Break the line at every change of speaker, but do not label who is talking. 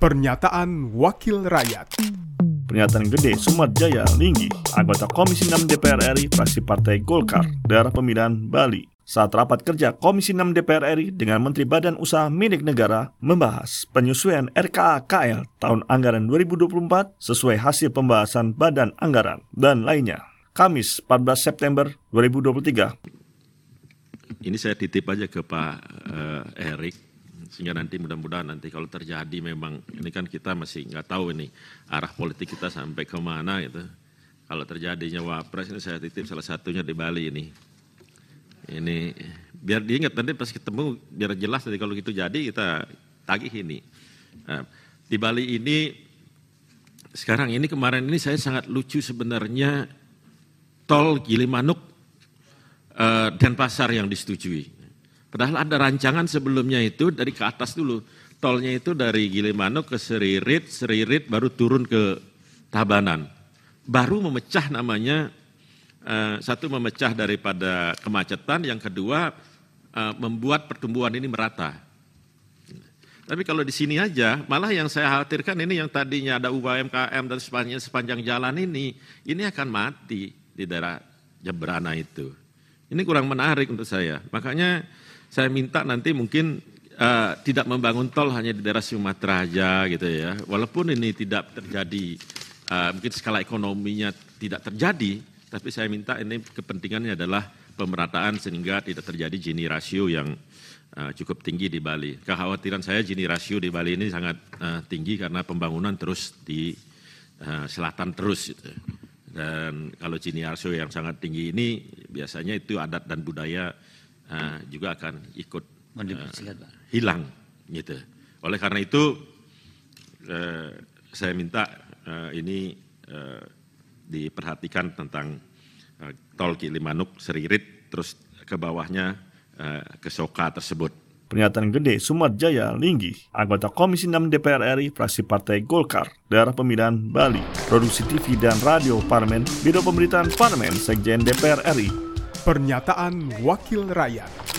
Pernyataan Wakil Rakyat
Pernyataan gede Sumat Jaya Linggi, anggota Komisi 6 DPR RI, fraksi Partai Golkar, daerah pemilihan Bali. Saat rapat kerja Komisi 6 DPR RI dengan Menteri Badan Usaha Milik Negara membahas penyesuaian RKA KL tahun anggaran 2024 sesuai hasil pembahasan Badan Anggaran dan lainnya. Kamis 14 September 2023.
Ini saya titip aja ke Pak uh, Erik sehingga nanti mudah-mudahan nanti kalau terjadi memang ini kan kita masih nggak tahu ini arah politik kita sampai ke mana gitu. Kalau terjadinya wapres ini saya titip salah satunya di Bali ini. Ini biar diingat nanti pas ketemu biar jelas nanti kalau gitu jadi kita tagih ini. Nah, di Bali ini sekarang ini kemarin ini saya sangat lucu sebenarnya tol Gilimanuk uh, dan pasar yang disetujui. Padahal ada rancangan sebelumnya itu dari ke atas dulu. Tolnya itu dari Gilimanuk ke Seririt, Seririt baru turun ke Tabanan. Baru memecah namanya, uh, satu memecah daripada kemacetan, yang kedua uh, membuat pertumbuhan ini merata. Tapi kalau di sini aja, malah yang saya khawatirkan ini yang tadinya ada UMKM dan sepanjang, sepanjang jalan ini, ini akan mati di daerah Jebrana itu. Ini kurang menarik untuk saya. Makanya saya minta nanti mungkin uh, tidak membangun tol hanya di daerah Sumatera aja gitu ya. Walaupun ini tidak terjadi, uh, mungkin skala ekonominya tidak terjadi, tapi saya minta ini kepentingannya adalah pemerataan sehingga tidak terjadi Gini rasio yang uh, cukup tinggi di Bali. Kekhawatiran saya Gini rasio di Bali ini sangat uh, tinggi karena pembangunan terus di uh, selatan terus. Gitu. Dan kalau Gini rasio yang sangat tinggi ini biasanya itu adat dan budaya uh, juga akan ikut uh, hilang gitu. Oleh karena itu uh, saya minta uh, ini uh, diperhatikan tentang uh, tol Kilimanuk Seririt terus ke bawahnya uh, ke Soka tersebut.
Pernyataan gede Sumat Jaya Linggi, anggota Komisi 6 DPR RI, fraksi Partai Golkar, daerah pemilihan Bali, produksi TV dan radio Parlemen, Biro Pemberitaan Parlemen, Sekjen DPR RI,
Pernyataan Wakil Rakyat